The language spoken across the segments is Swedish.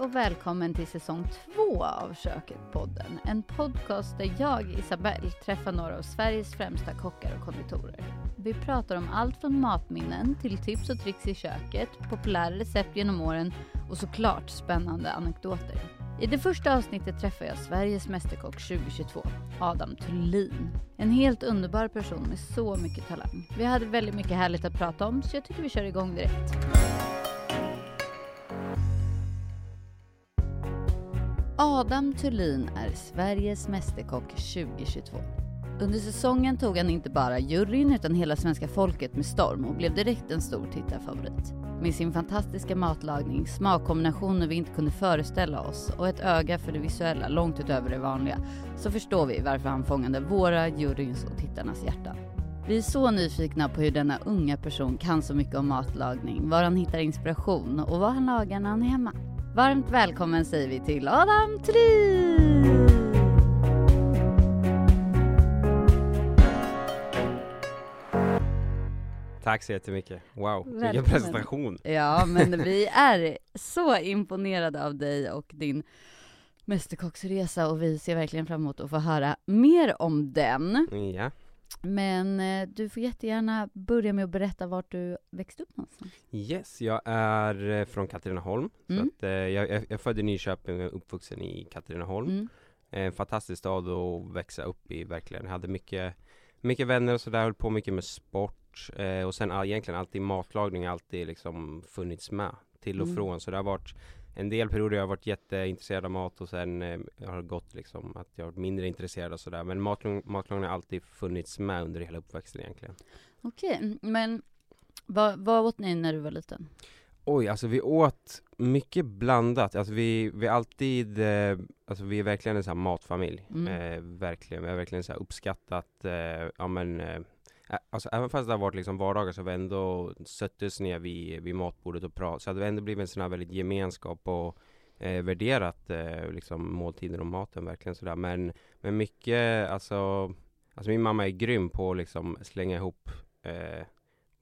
och välkommen till säsong två av Köket-podden. En podcast där jag, Isabelle, träffar några av Sveriges främsta kockar och konditorer. Vi pratar om allt från matminnen till tips och tricks i köket, populära recept genom åren och såklart spännande anekdoter. I det första avsnittet träffar jag Sveriges Mästerkock 2022, Adam Thulin. En helt underbar person med så mycket talang. Vi hade väldigt mycket härligt att prata om så jag tycker vi kör igång direkt. Adam Thulin är Sveriges Mästerkock 2022. Under säsongen tog han inte bara juryn utan hela svenska folket med storm och blev direkt en stor tittarfavorit. Med sin fantastiska matlagning, smakkombinationer vi inte kunde föreställa oss och ett öga för det visuella långt utöver det vanliga så förstår vi varför han fångade våra, juryns och tittarnas hjärtan. Vi är så nyfikna på hur denna unga person kan så mycket om matlagning, var han hittar inspiration och vad han lagar när han är hemma. Varmt välkommen säger vi till Adam Thulin! Tack så jättemycket. Wow, Välkommen. vilken presentation. Ja, men vi är så imponerade av dig och din Mästerkocksresa och vi ser verkligen fram emot att få höra mer om den. Ja. Men eh, du får jättegärna börja med att berätta vart du växte upp någonstans. Yes, jag är eh, från Katrineholm. Mm. Så att, eh, jag, jag, jag är född i Nyköping och uppvuxen i Katrineholm. Mm. En fantastisk stad att växa upp i verkligen. Jag hade mycket, mycket vänner och sådär, höll på mycket med sport. Eh, och sen all, egentligen alltid matlagning alltid liksom funnits med till och Mm. från. Så det har varit en del perioder jag har varit jätteintresserad av mat och sen eh, har det gått liksom att jag varit mindre intresserad och sådär. Men matlagning har alltid funnits med under hela uppväxten egentligen. Okej, men vad, vad åt ni när du var liten? Oj, alltså vi åt mycket blandat. Alltså vi, vi alltid, eh, alltså vi är verkligen en sån här matfamilj. Mm. Eh, verkligen, vi har verkligen så uppskattat, eh, ja men, eh, alltså även fast det har varit liksom vardagar så har vi ändå söttes ner vid, vid matbordet och pratat. Så hade vi ändå blivit en sån här väldigt gemenskap och eh, värderat eh, liksom måltiden och maten verkligen sådär. Men, men mycket, alltså, alltså min mamma är grym på att liksom slänga ihop eh,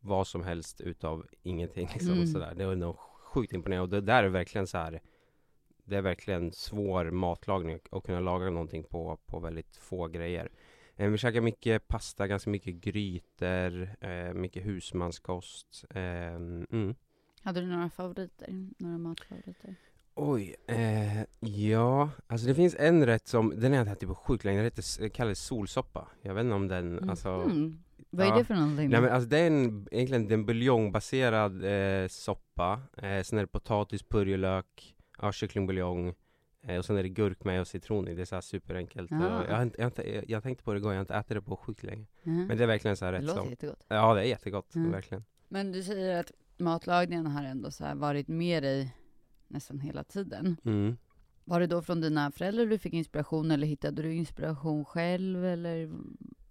vad som helst utav ingenting liksom Mm. sådär. Det var nog sjukt imponerande och det där är verkligen så här. Det är verkligen svår matlagning att kunna laga någonting på, på väldigt få grejer. Eh, vi käkar mycket pasta, ganska mycket grytor, eh, mycket husmanskost. Eh, mm. Hade du några favoriter? Några matfavoriter? Oj, eh, ja, alltså det finns en rätt som, den har jag inte ätit på sjukt länge, den heter, kallas solsoppa. Jag vet inte om den, alltså Mhm. Vad är ja. det för någonting? Nej men alltså det är en, egentligen en buljongbaserad eh, soppa, eh, sen är det potatis, purjolök, ja, kycklingbuljong och sen är det gurkmeja och citron i, det är så här superenkelt. Och Ah. jag, jag, jag, jag tänkte på det igår, jag har inte ätit det på sjukt länge. Mhm. Men det är verkligen så här det rätt låter som, jättegott. ja det är jättegott, Mm. verkligen. Men du säger att matlagningen har ändå så här varit med dig nästan hela tiden. Mm. Var det då från dina föräldrar du fick inspiration eller hittade du inspiration själv eller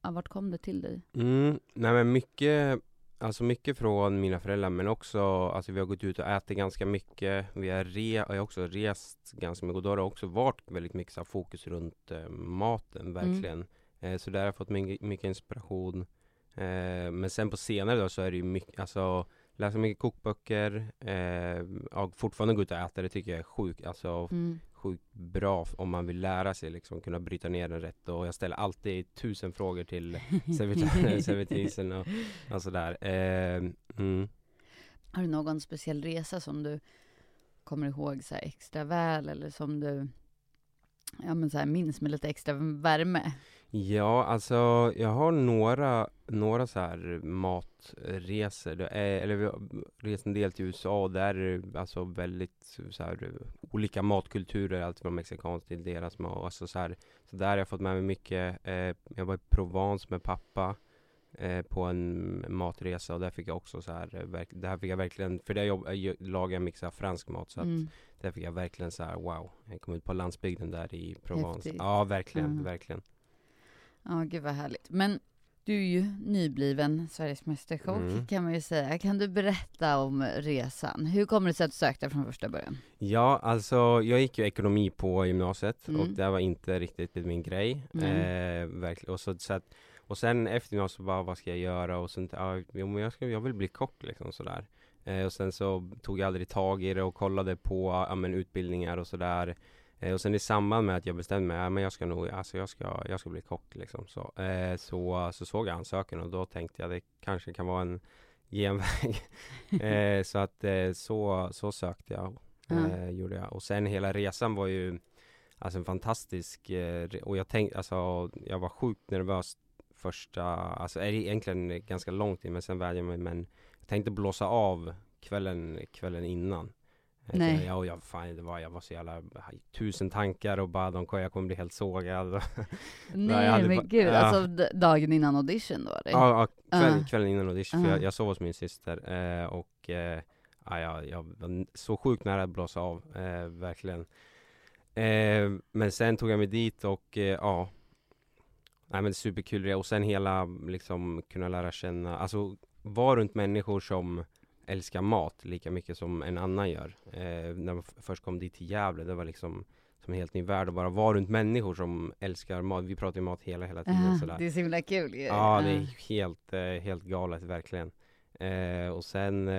ja, vart kom det till dig? Mm, nej men mycket, alltså mycket från mina föräldrar men också, alltså vi har gått ut och ätit ganska mycket. Vi har, re, jag har också rest ganska mycket och då har det också varit väldigt mycket så fokus runt eh, maten verkligen. Eh, så där har jag fått mycket, mycket inspiration. Eh, men sen på senare då så är det ju mycket, alltså läsa mycket kokböcker, eh, ja, fortfarande gå ut och äta, det tycker jag är sjukt, alltså Mm. Sjukt bra om man vill lära sig liksom kunna bryta ner den rätt och jag ställer alltid tusen frågor till servitrisen och, och sådär. Eh, mm. Har du någon speciell resa som du kommer ihåg så extra väl eller som du ja, men så minns med lite extra värme? Ja, alltså jag har några, några så här matresor. Är, eller vi har rest en del till USA och där är det alltså väldigt så här, olika matkulturer, allt från mexikansk till deras mat. Alltså, så, här, så där har jag fått med mig mycket. Eh, jag var i Provence med pappa eh, på en matresa och där fick jag också så här, eh, verk, där fick jag verkligen, för där jobb, jag lagar jag mycket så här fransk mat så att Mm. där fick jag verkligen så här wow. Jag kom ut på landsbygden där i Provence. Häftigt. Ja, verkligen, Mm. verkligen. Ja, gud vad härligt. Men du är ju nybliven Sveriges Mästerkock Mm. kan man ju säga. Kan du berätta om resan? Hur kommer det sig att du sökte från första början? Ja, alltså jag gick ju ekonomi på gymnasiet Mm. och det var inte riktigt min grej. Mm. Eh, verkligen. Och, så, så att, och sen efter gymnasiet bara, vad ska jag göra? Och sånt, ja, jag, ska, jag vill bli kock liksom sådär. Eh, och sen så tog jag aldrig tag i det och kollade på ja, men, utbildningar och sådär. Eh, och sen i samband med att jag bestämde mig, ja, men jag ska nog, alltså jag ska, jag ska bli kock liksom. Så, eh, så, så såg jag ansökan och då tänkte jag det kanske kan vara en genväg. eh, så att eh, så, så sökte jag, Ja. gjorde jag. Och sen hela resan var ju Alltså en fantastisk, eh, och jag tänkte, alltså jag var sjukt nervös första, alltså är det egentligen ganska långt in men sen värjde jag mig men jag tänkte blåsa av kvällen, kvällen innan. Jag Nej. tänkte, Ja, och jag, fan, det var, jag var så jävla, tusen tankar och bara de jag kommer bli helt sågad. Nej jag men gud, ja. alltså dagen innan audition då eller? Ja, ja kväll, Ja. kvällen innan audition, för Ja. jag, jag sov hos min syster eh, och eh, ja, jag, jag var så sjukt nära att blåsa av, eh, verkligen. Eh, men sen tog jag mig dit och eh, ja, nej men superkul och sen hela liksom kunna lära känna, alltså vara runt människor som älskar mat lika mycket som en annan gör. Eh, när man först kom dit till Gävle, det var liksom som en helt ny värld att bara vara runt människor som älskar mat. Vi pratar ju mat hela, hela tiden Aha, sådär. det är så himla kul ju. Ja, det är helt, eh, helt galet verkligen. Eh, och sen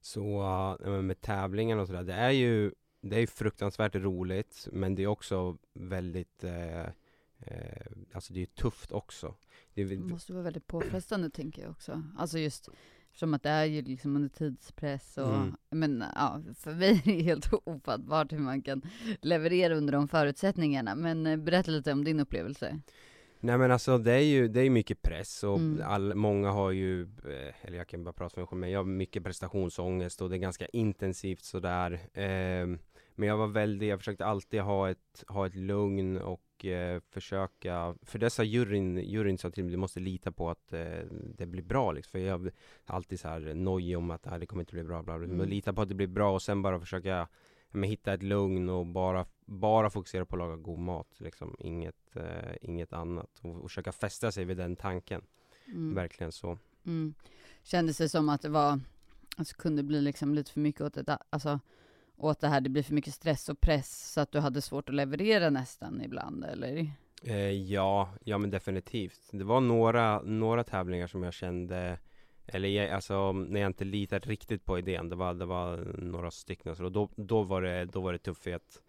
så eh, men med tävlingen och sådär, det är ju det är fruktansvärt roligt, men det är också väldigt eh, eh, Alltså det är tufft också. Det måste vara väldigt påfrestande tänker jag också. Alltså just som att det är ju liksom under tidspress och, Mm. men ja, för mig är det helt ofattbart hur man kan leverera under de förutsättningarna. Men eh, berätta lite om din upplevelse. Nej men alltså det är ju, det är mycket press och Mm. all, många har ju, eh, eller jag kan bara prata för mig själv, men jag har mycket prestationsångest och det är ganska intensivt sådär. Ehm, men jag var väldigt, jag försökte alltid ha ett, ha ett lugn och eh, försöka, för dessa juryn, juryn sa till mig, du måste lita på att eh, det blir bra liksom. För jag har alltid så här nojig om att det här det kommer inte bli bra, bla, bla. Mm. Men lita på att det blir bra och sen bara försöka men hitta ett lugn och bara, bara fokusera på att laga god mat liksom. Inget, eh, inget annat. Och, och försöka fästa sig vid den tanken. Mm. Verkligen så. Mm. Kändes det som att det var, alltså kunde bli liksom lite för mycket åt det, alltså åt det här, det blir för mycket stress och press så att du hade svårt att leverera nästan ibland eller? Eh, ja, ja men definitivt. Det var några, några tävlingar som jag kände eller jag, alltså när jag inte litade riktigt på idén, det var, det var några stycken så då, då, var det, då var det tufft för att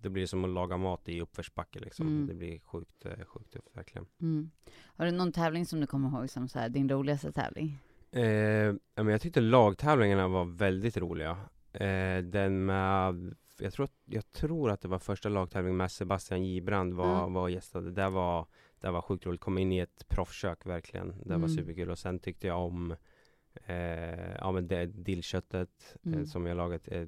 det blir som att laga mat i uppförsbacke liksom. Mm. Det blir sjukt, eh, sjukt tufft verkligen. Mm. Har du någon tävling som du kommer ihåg som så här, din roligaste tävling? Eh, men jag tyckte lagtävlingarna var väldigt roliga. Eh, den med, jag tror, jag tror att det var första lagtävlingen med Sebastian Gibrand var, Mm. var gästade. Det var, det var sjukt roligt. Kom in i ett proffskök verkligen. Det var Mm. superkul. Och sen tyckte jag om eh, ja, men det dillköttet eh, Mm. som jag lagat eh,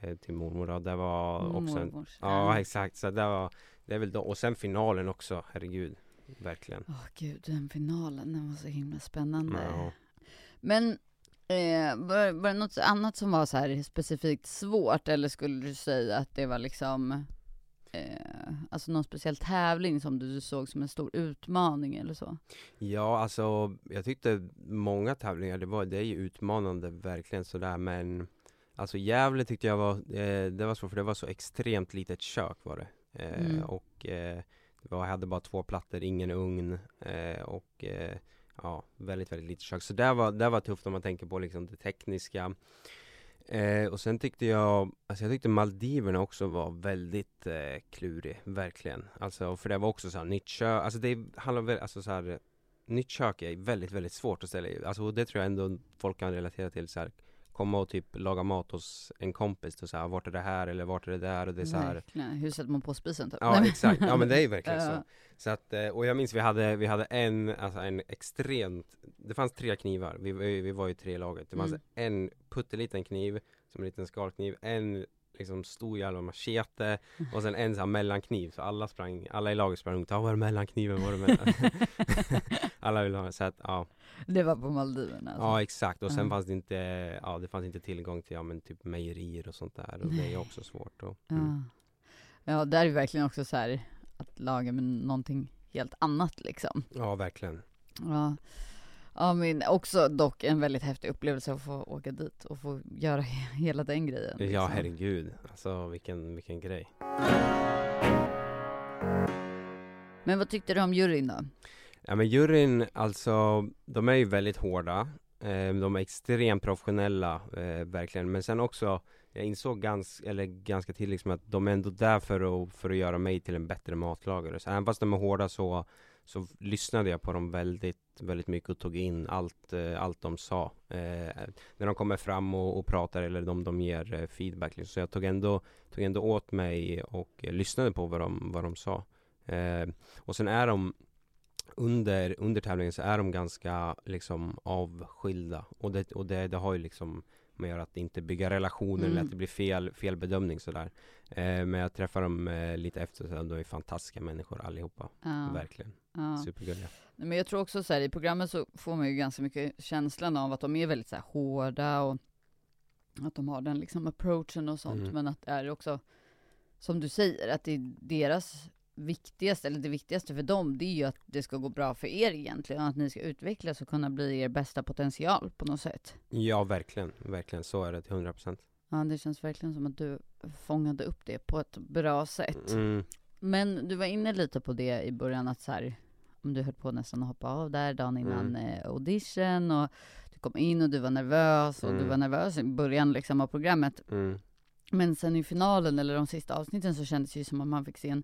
eh, till mormor. då. Det var också en. Ja exakt, så det var Det är väl då, och sen finalen också, herregud Verkligen Åh gud, den finalen, den var så himla spännande. Ja. Men eh, var, var det något annat som var så här specifikt svårt eller skulle du säga att det var liksom eh, alltså någon speciell tävling som du såg som en stor utmaning eller så? Ja, alltså jag tyckte många tävlingar, det, var, det är ju utmanande verkligen sådär men Alltså Gävle tyckte jag var, eh, det var svårt för det var så extremt litet kök var det eh, Mm. Och eh, jag hade bara två plattor, ingen ugn eh, och eh, Ja, väldigt, väldigt lite kök. Så det var, det var tufft om man tänker på liksom det tekniska eh, Och sen tyckte jag, alltså jag tyckte Maldiverna också var väldigt eh, klurig, verkligen Alltså för det var också så här nytt kök, alltså det handlar väl, alltså så här Nytt kök är väldigt, väldigt svårt att ställa i. Alltså det tror jag ändå folk kan relatera till så här, Komma och typ laga mat hos en kompis och så här, vart är det här eller vart är det där och det är så här Verkligen. Hur sätter man på spisen typ? Ja exakt, ja men det är ju verkligen så. Så att, eh, och jag minns vi hade, vi hade en, alltså en extremt Det fanns tre knivar, vi, vi, var ju tre i laget Det fanns Mm. en putteliten kniv, som en liten skalkniv, en liksom stor jävla machete och sen en sån här mellankniv så alla sprang, alla i laget sprang runt, ja var är mellankniven, var mellan... Alla ville ha, så att ja, Det var på Maldiverna alltså. ja exakt och sen Ja. fanns det inte, ja det fanns inte tillgång till, ja men typ mejerier och sånt där och det är också svårt och, mm. Ja. ja, där är det verkligen också så här att laga med någonting helt annat liksom. Ja verkligen Ja. Ja, men också dock en väldigt häftig upplevelse att få åka dit och få göra hela den grejen. Ja liksom. herregud, alltså vilken, vilken grej Men vad tyckte du om juryn då? Ja men juryn, alltså de är ju väldigt hårda Eh, de är extremt professionella, eh, verkligen. Men sen också, jag insåg ganska, eller ganska tidigt liksom att de är ändå där för att, för att göra mig till en bättre matlagare. Så även fast de är hårda så, så lyssnade jag på dem väldigt, väldigt mycket och tog in allt, eh, allt de sa. Eh, när de kommer fram och, och pratar eller de, de ger eh, feedback. Liksom. Så jag tog ändå, tog ändå åt mig och lyssnade på vad de, vad de sa. och sen är de under, under tävlingen så är de ganska liksom avskilda och det, och det, det har ju liksom med att inte bygga relationer mm. eller att det blir fel, fel bedömning sådär. Eh, men jag träffar dem eh, lite efter, så de är fantastiska människor allihopa. Ja. Verkligen. Ja. Supergulliga. Men jag tror också så här, i programmet så får man ju ganska mycket känslan av att de är väldigt så här, hårda och att de har den liksom approachen och sånt. Mm. Men att det är också, som du säger, att det är deras viktigaste, eller det viktigaste för dem, det är ju att det ska gå bra för er egentligen, att ni ska utvecklas och kunna bli er bästa potential på något sätt. Ja, verkligen, verkligen, så är det till hundra procent. Ja, det känns verkligen som att du fångade upp det på ett bra sätt. Mm. Men du var inne lite på det i början, att så här, du höll på nästan att hoppa av där dagen innan mm. eh, audition och du kom in och du var nervös och mm. du var nervös i början liksom av programmet. Mm. Men sen i finalen eller de sista avsnitten så kändes det ju som att man fick se en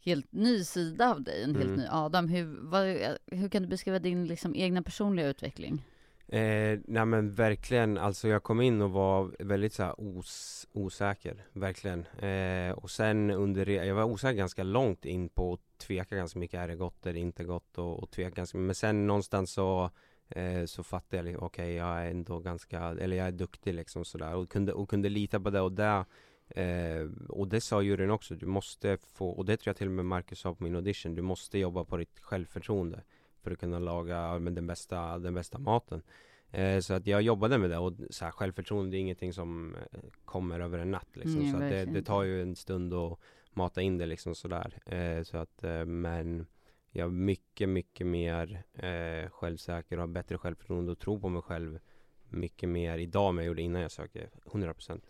helt ny sida av dig, en helt mm. ny Adam. Hur, vad, hur kan du beskriva din liksom, egna personliga utveckling? Eh, nej men verkligen, alltså jag kom in och var väldigt så os, osäker, verkligen. Eh, och sen under, jag var osäker ganska långt in på att tveka ganska mycket, är det gott eller inte gott? Och, och tveka ganska Men sen någonstans så eh, så fattade jag, liksom, okej okay, jag är ändå ganska, eller jag är duktig liksom sådär. Och kunde, och kunde lita på det och det Eh, och det sa juryn också, du måste få, och det tror jag till och med Marcus sa på min audition, du måste jobba på ditt självförtroende för att kunna laga men, den, bästa, den bästa maten. Eh, så att jag jobbade med det och så här, självförtroende är ingenting som eh, kommer över en natt liksom. Mm, så det, det, tar ju en stund att mata in det liksom sådär. Eh, så att, eh, men jag är mycket, mycket mer eh, självsäker och har bättre självförtroende och tror på mig själv mycket mer idag än jag gjorde innan jag sökte 100 procent.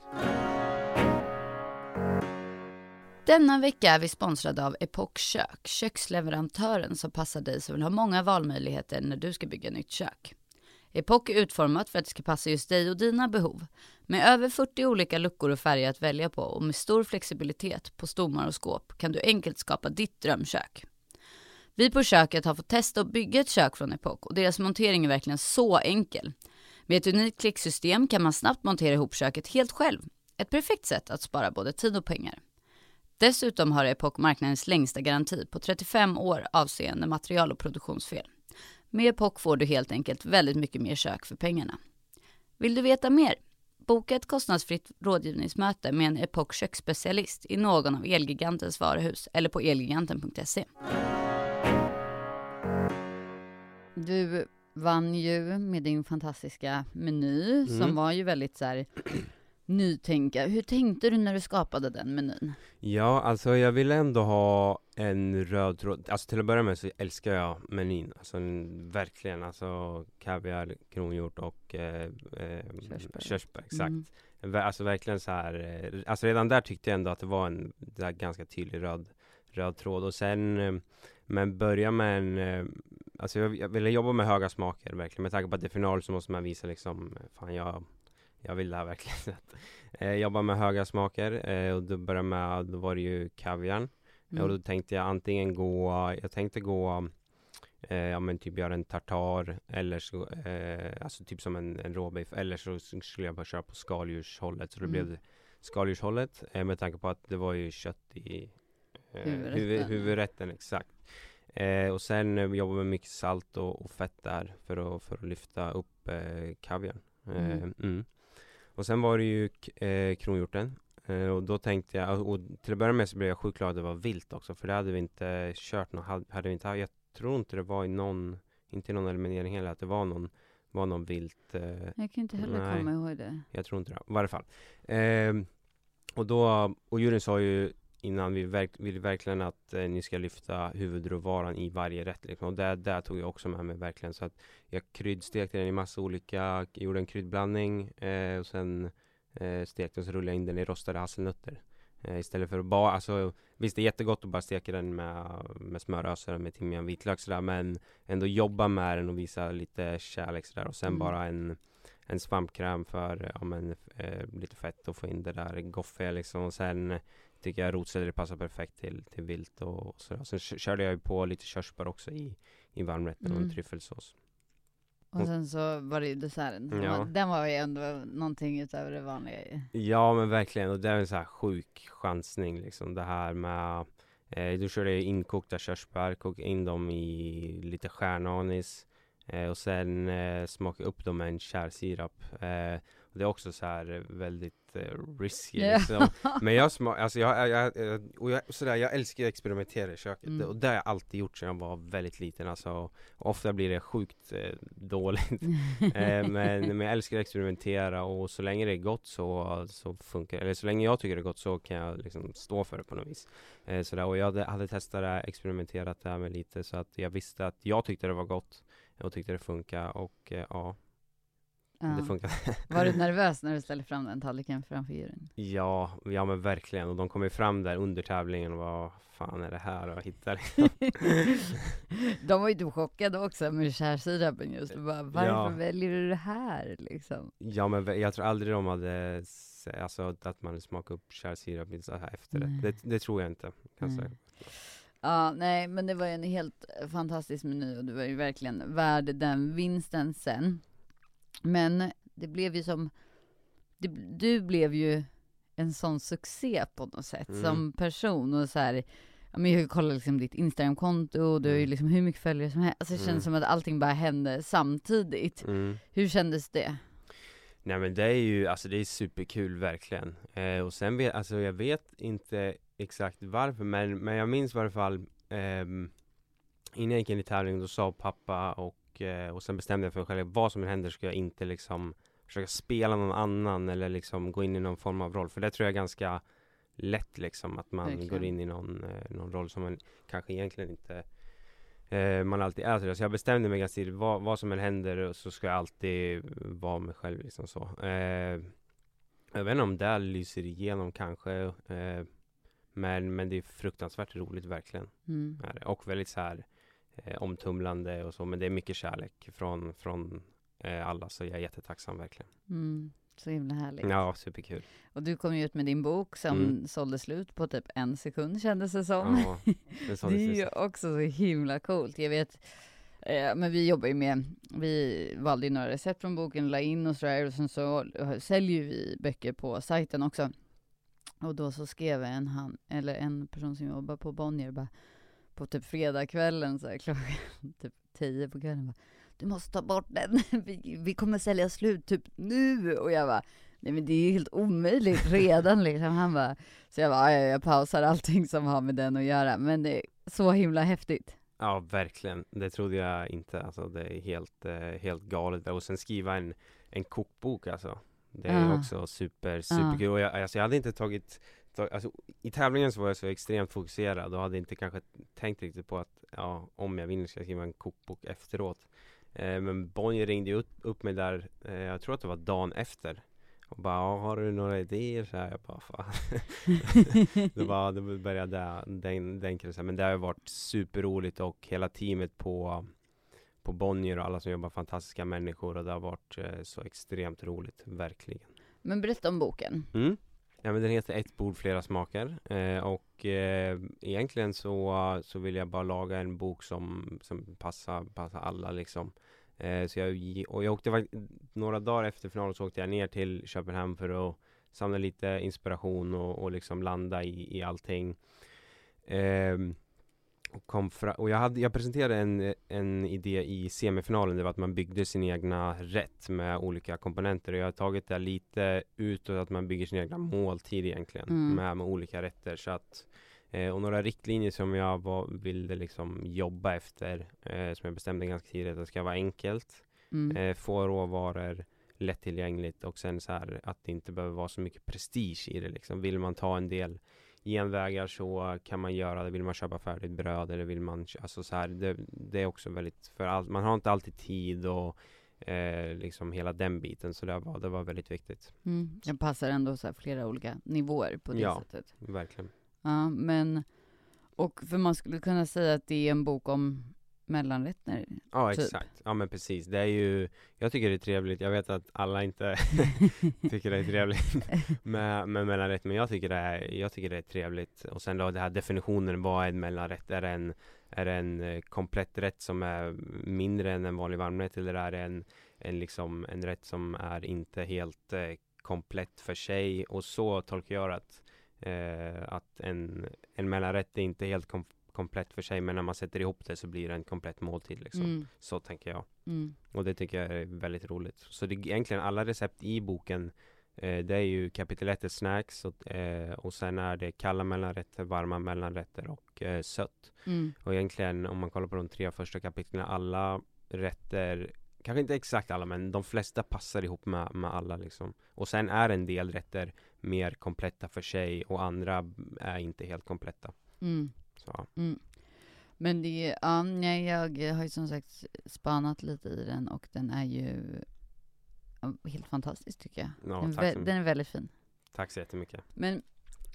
Denna vecka är vi sponsrade av Epoch Kök, köksleverantören som passar dig som vill ha många valmöjligheter när du ska bygga nytt kök. Epoch är utformat för att det ska passa just dig och dina behov. Med över 40 olika luckor och färger att välja på och med stor flexibilitet på stommar och skåp kan du enkelt skapa ditt drömkök. Vi på köket har fått testa att bygga ett kök från Epoch och deras montering är verkligen så enkel. Med ett unikt klicksystem kan man snabbt montera ihop köket helt själv. Ett perfekt sätt att spara både tid och pengar. Dessutom har Epoch marknadens längsta garanti på 35 år avseende material och produktionsfel. Med Epoch får du helt enkelt väldigt mycket mer kök för pengarna. Vill du veta mer? Boka ett kostnadsfritt rådgivningsmöte med en Epoch köksspecialist i någon av Elgigantens varuhus eller på elgiganten.se. Du vann ju med din fantastiska meny mm. som var ju väldigt så här nytänka. Hur tänkte du när du skapade den menyn? Ja, alltså jag ville ändå ha en röd tråd. Alltså till att börja med så älskar jag menyn. Alltså verkligen, alltså kaviar, kronhjort och eh, eh, körsbär. körsbär. Exakt. Mm. Alltså verkligen så här. Eh, alltså redan där tyckte jag ändå att det var en där ganska tydlig röd, röd tråd. Och sen, eh, men börja med en Alltså jag, jag ville jobba med höga smaker verkligen. Med tanke på att det är final så måste man visa liksom, fan jag jag vill det här verkligen. eh, jobba med höga smaker eh, och då började med, då var det ju kaviarn. Mm. Och då tänkte jag antingen gå, jag tänkte gå eh, ja men typ göra en tartar eller så, eh, alltså typ som en, en råbiff eller så skulle jag bara köra på skaldjurshållet så det mm. blev skaldjurshållet eh, med tanke på att det var ju kött i eh, huvudrätten. Huvud, huvudrätten exakt. Eh, och sen eh, jobba med mycket salt och, och, fett där för att, för att lyfta upp eh, kaviarn. Mm. Mm. Och sen var det ju eh, kronhjorten. Eh, och då tänkte jag, och till att börja med så blev jag sjukt glad att det var vilt också. För det hade vi inte kört någon, hade vi inte, jag tror inte det var i någon, inte i någon eliminering heller, att det var någon var någon vilt eh, Jag kan inte heller nej, komma ihåg det Jag tror inte det, i varje fall eh, Och då, och juryn sa ju innan vi verk, vill verkligen att eh, ni ska lyfta huvudråvaran i varje rätt. Liksom. Och det där tog jag också med mig verkligen. Så att jag kryddstekte den i massa olika, gjorde en kryddblandning eh, och sen eh, stekte och så rullade jag in den i rostade hasselnötter. Eh, istället för att bara, alltså visst det är jättegott att bara steka den med, med smöröser med timjan, vitlök sådär men ändå jobba med den och visa lite kärlek sådär och sen Mm. bara en en svampkräm för ja, men, eh, lite fett och få in det där goffiga liksom och sen tycker jag rotselleri passar perfekt till, till vilt och, och sådär. Sen kö- körde jag ju på lite körsbär också i, i varmrätten och en Mm. tryffelsås. Och sen så var det ju desserten. Ja. Den var ju ändå någonting utöver det vanliga ju. Ja men verkligen och det är en så här sjuk chansning liksom det här med eh, Då körde jag inkokta körsbär, kokade in dem i lite stjärnanis Och sen eh, smaka upp dem med en kärsirap eh, Det är också så här väldigt eh, risky Ja. liksom. Men jag smakar, alltså jag, jag, jag, och jag, sådär, jag älskar att experimentera i köket Mm. och det har jag alltid gjort sedan jag var väldigt liten alltså och Ofta blir det sjukt eh, dåligt eh, men, men jag älskar att experimentera och så länge det är gott så, så funkar Eller så länge jag tycker det är gott så kan jag liksom stå för det på något vis eh, sådär. Och jag hade, hade testat det, experimenterat det här med lite så att jag visste att jag tyckte det var gott och tyckte det funkar och eh, ja, det Ja. funkar Var du nervös när du ställde fram den tallriken framför juryn? Ja, ja men verkligen och de kom ju fram där under tävlingen och vad fan är det här och hittade De var ju typ chockade också med kärsirapen just. Bara, varför Ja. väljer du det här liksom? Ja men jag tror aldrig de hade Alltså att man smakar upp kärsirap efter det. det Det tror jag inte kan jag säga. Ja, nej, men det var ju en helt fantastisk meny och du var ju verkligen värd den vinsten sen. Men det blev ju som, det, du blev ju en sån succé på något sätt Mm. som person och så här, ja, men jag kollat liksom ditt Instagramkonto och du har ju Mm. liksom hur mycket följare som helst. Alltså det känns Mm. som att allting bara hände samtidigt. Mm. Hur kändes det? Nej men det är ju, alltså det är superkul verkligen. Eh, och sen vet, alltså jag vet inte exakt varför men, men jag minns i varje fall ehm, Innan jag gick in i tävlingen då sa pappa och, eh, och sen bestämde jag för mig själv vad som än händer ska jag inte liksom försöka spela någon annan eller liksom gå in i någon form av roll. För det tror jag är ganska lätt liksom att man Verkligen. går in i någon, eh, någon roll som man kanske egentligen inte eh, man alltid är sådär. Så jag bestämde mig ganska tidigt, vad, vad som än händer så ska jag alltid vara mig själv liksom så. Eh, jag vet inte om det lyser igenom kanske. Eh, men, men det är fruktansvärt roligt verkligen. Mm. Och väldigt så här eh, omtumlande och så. Men det är mycket kärlek från, från eh, alla. Så jag är jättetacksam verkligen. Mm. Så himla härligt. Ja, superkul. Och du kom ju ut med din bok som Mm. sålde slut på typ en sekund kändes det som. Ja, det, är så Det är ju också så himla coolt. Jag vet, eh, men vi jobbar ju med, vi valde ju några recept från boken, la in och sådär, och sen så säljer vi böcker på sajten också. Och då så skrev en han, eller en person som jobbar på Bonnier, bara på typ fredagskvällen, så här, klockan typ tio på kvällen, bara, du måste ta bort den, vi, vi kommer sälja slut typ nu. Och jag bara, nej men det är ju helt omöjligt redan liksom. Han bara, så jag bara, "Ja, ja, jag pausar allting som har med den att göra. Men det är så himla häftigt. Ja, verkligen. Det trodde jag inte. Alltså, det är helt, eh, helt galet. Och sen skriva en, en kokbok alltså. Det är Ja. också super, superkul. Och jag, alltså, jag hade inte tagit, tag, alltså, I tävlingen så var jag så extremt fokuserad och hade inte kanske tänkt riktigt på att ja, om jag vinner ska jag skriva en kokbok efteråt. Eh, men Bonnier ringde upp, upp mig där, eh, jag tror att det var dagen efter. Och bara, "Ja, har du några idéer? Så här, jag bara, fan. det var, det började den, den krisen. Men det har varit superroligt och hela teamet på på Bonnier och alla som jobbar fantastiska människor och det har varit eh, så extremt roligt, verkligen. Men berätta om boken. Mm. Ja men den heter Ett bord flera smaker eh, och eh, egentligen så, så vill jag bara laga en bok som, som passar, passar alla liksom. Eh, så jag, och jag åkte några dagar efter finalen så åkte jag ner till Köpenhamn för att samla lite inspiration och, och liksom landa i, i allting. Och, kom fra- och jag, hade, jag presenterade en, en idé i semifinalen, det var att man byggde sin egna rätt med olika komponenter och jag har tagit det lite utåt att man bygger sin egna måltid egentligen Mm. med, med olika rätter så att eh, och några riktlinjer som jag var, ville liksom jobba efter eh, som jag bestämde ganska tidigt att det ska vara enkelt Mm. eh, få råvaror lättillgängligt och sen så här att det inte behöver vara så mycket prestige i det liksom. Vill man ta en del genvägar så kan man göra det. Vill man köpa färdigt bröd eller vill man, alltså så här, det, det är också väldigt, för allt, man har inte alltid tid och eh, liksom hela den biten. Så det var, det var väldigt viktigt. Mm. Det passar ändå så här flera olika nivåer på det Ja. sättet. Verkligen. Ja, men och för man skulle kunna säga att det är en bok om mellanrätter. Ja Typ. exakt, ja men precis. Det är ju, jag tycker det är trevligt, jag vet att alla inte tycker det är trevligt med, med mellanrätt, men jag tycker, det är, jag tycker det är trevligt. Och sen då den här definitionen, vad är en mellanrätt? Är det en, är det en eh, komplett rätt som är mindre än en vanlig varmrätt eller är det en, en, liksom, en rätt som är inte helt eh, komplett för sig? Och så tolkar jag att, eh, att en, en mellanrätt är inte helt kom, komplett för sig, men när man sätter ihop det så blir det en komplett måltid liksom. Mm. Så tänker jag. Mm. Och det tycker jag är väldigt roligt. Så det egentligen alla recept i boken eh, Det är ju kapitel 1 är snacks och, eh, och sen är det kalla mellanrätter, varma mellanrätter och eh, sött. Mm. Och egentligen om man kollar på de tre första kapitlen Alla rätter Kanske inte exakt alla men de flesta passar ihop med, med alla liksom. Och sen är en del rätter mer kompletta för sig och andra är inte helt kompletta. Mm. Så Mm. Men det är, ja, nej, jag har ju som sagt spanat lite i den och den är ju helt fantastisk tycker jag. ja, den, vä- den är väldigt fin. tack så jättemycket. Men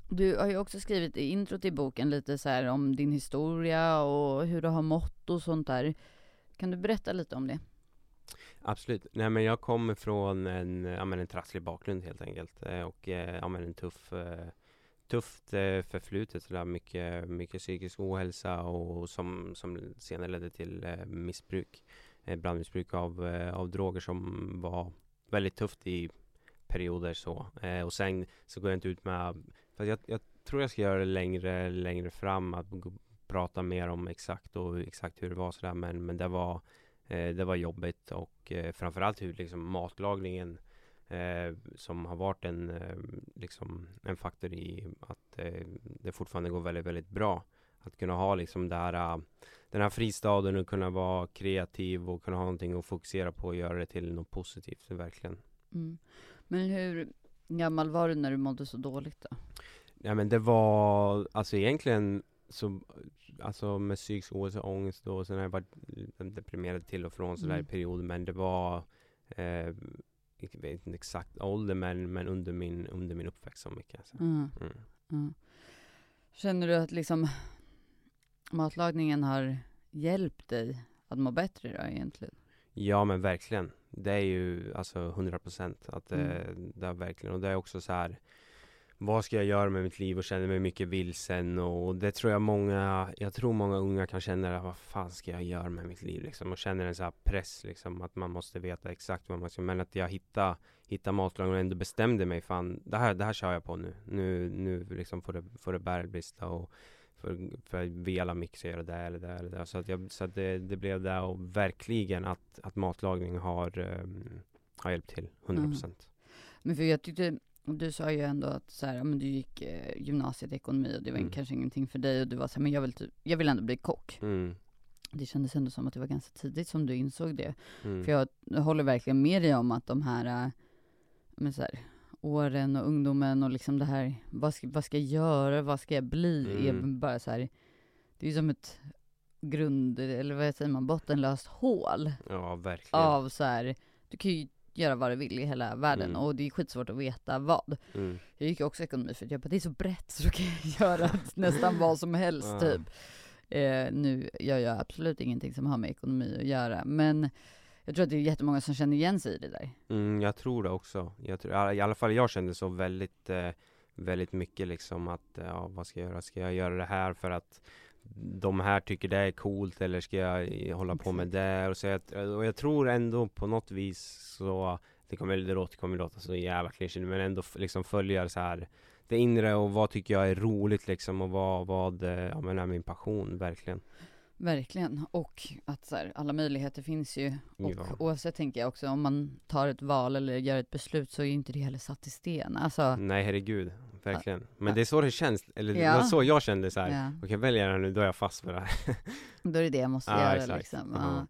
du har ju också skrivit i intro till boken lite så här om din historia och hur du har mått och sånt där. Kan du berätta lite om det? Absolut. Nej men jag kommer från en, ja, men en trasslig bakgrund helt enkelt. Eh, Och eh, ja, men en tuff, eh, tufft eh, förflutet. sådär mycket, mycket psykisk ohälsa och som, som senare ledde till eh, missbruk. Eh, Blandmissbruk av, av droger som var väldigt tufft i perioder så. Och sen så går jag inte ut med, fast jag, jag tror jag ska göra det längre, längre fram, att prata mer om exakt och exakt hur det var sådär. Men, men det var det var jobbigt och framförallt hur liksom matlagningen eh, som har varit en, eh, liksom en faktor i att eh, det fortfarande går väldigt, väldigt bra. Att kunna ha liksom det här, eh, den här fristaden och kunna vara kreativ och kunna ha någonting att fokusera på och göra det till något positivt, verkligen. Mm. Men hur gammal var du när du mådde så dåligt då? Ja men det var, alltså egentligen så, alltså med psykisk ohälsa och ångest och sen har jag varit deprimerad till och från sådär Mm. i perioder men det var eh, jag vet inte exakt ålder men, men under min, under min uppväxt så mycket. Så. Mm. Mm. Mm. Känner du att liksom matlagningen har hjälpt dig att må bättre då egentligen? Ja men verkligen. Det är ju alltså 100 procent att det, Mm. det är verkligen och det är också så här vad ska jag göra med mitt liv och känner mig mycket vilsen och det tror jag många, jag tror många unga kan känna vad fan ska jag göra med mitt liv liksom? Och känner en så här press liksom att man måste veta exakt vad man ska, men att jag hittade, hittade matlagning och ändå bestämde mig fan det här, det här kör jag på nu, nu, nu liksom får det, får det bära eller brista och för, för vi alla mixar göra det eller det eller det så att, jag, så att det, det blev det och verkligen att, att matlagning har, um, har hjälpt till 100 procent. Men för jag tyckte, du sa ju ändå att så här, men du gick eh, gymnasiet i ekonomi och det var Mm. kanske ingenting för dig och du var så här, men jag vill, typ, jag vill ändå bli kock. Mm. Det kändes ändå som att det var ganska tidigt som du insåg det. Mm. För jag håller verkligen med dig om att de här, äh, men så här åren och ungdomen och liksom det här, vad ska, vad ska jag göra, vad ska jag bli, är Mm. bara så här, det är ju som ett grund, eller vad säger man, bottenlöst hål Ja verkligen. av så här, du kan ju göra vad du vill i hela världen Mm. och det är skitsvårt att veta vad. Mm. Jag gick också ekonomi för att jag bara, det är så brett så då kan jag göra nästan vad som helst Ja. typ. Eh, nu gör jag absolut ingenting som har med ekonomi att göra, men jag tror att det är jättemånga som känner igen sig i det där. Mm, jag tror det också. Jag tror, i alla fall jag kände så väldigt, eh, väldigt mycket liksom att, ja vad ska jag göra? Ska jag göra det här för att de här tycker det är coolt eller ska jag hålla på med det? Och, så jag, och jag tror ändå på något vis så, det kommer, det låter, kommer låta så jävla klyschigt men ändå liksom följa så här det inre och vad tycker jag är roligt liksom och vad, vad eh, ja, men är min passion verkligen. Verkligen, och att så här, alla möjligheter finns ju. Och Ja. oavsett tänker jag också, om man tar ett val eller gör ett beslut så är ju inte det heller satt i sten. Alltså, Nej herregud, verkligen. Men Ja. det är så det känns, eller det Ja. var så jag kände så här. ja, Okej, väljer jag det nu, då är jag fast med det här. då är det det jag måste göra exakt. liksom. Ja.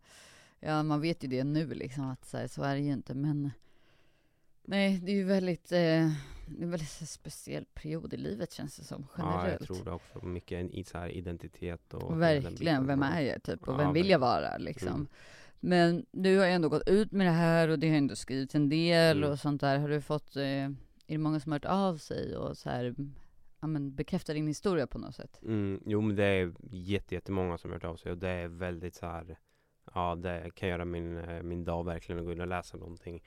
Ja. ja, man vet ju det nu liksom, att så, här, så är det ju inte, men nej, det är ju väldigt, eh, det är en väldigt speciell period i livet känns det som, Ja, generellt. jag tror det också. Mycket i så här identitet och Verkligen, vem Ja. är jag typ och Ja, vem vill jag vara liksom. Mm. Men du har ju ändå gått ut med det här och det har ändå skrivits en del Mm. och sånt där. Har du fått, eh, är det många som har hört av sig och så här, ja men bekräftar din historia på något sätt? Mm, jo men det är jätte, jättemånga som har hört av sig och det är väldigt så här Ja det kan göra min, eh, min dag verkligen att gå in och läsa någonting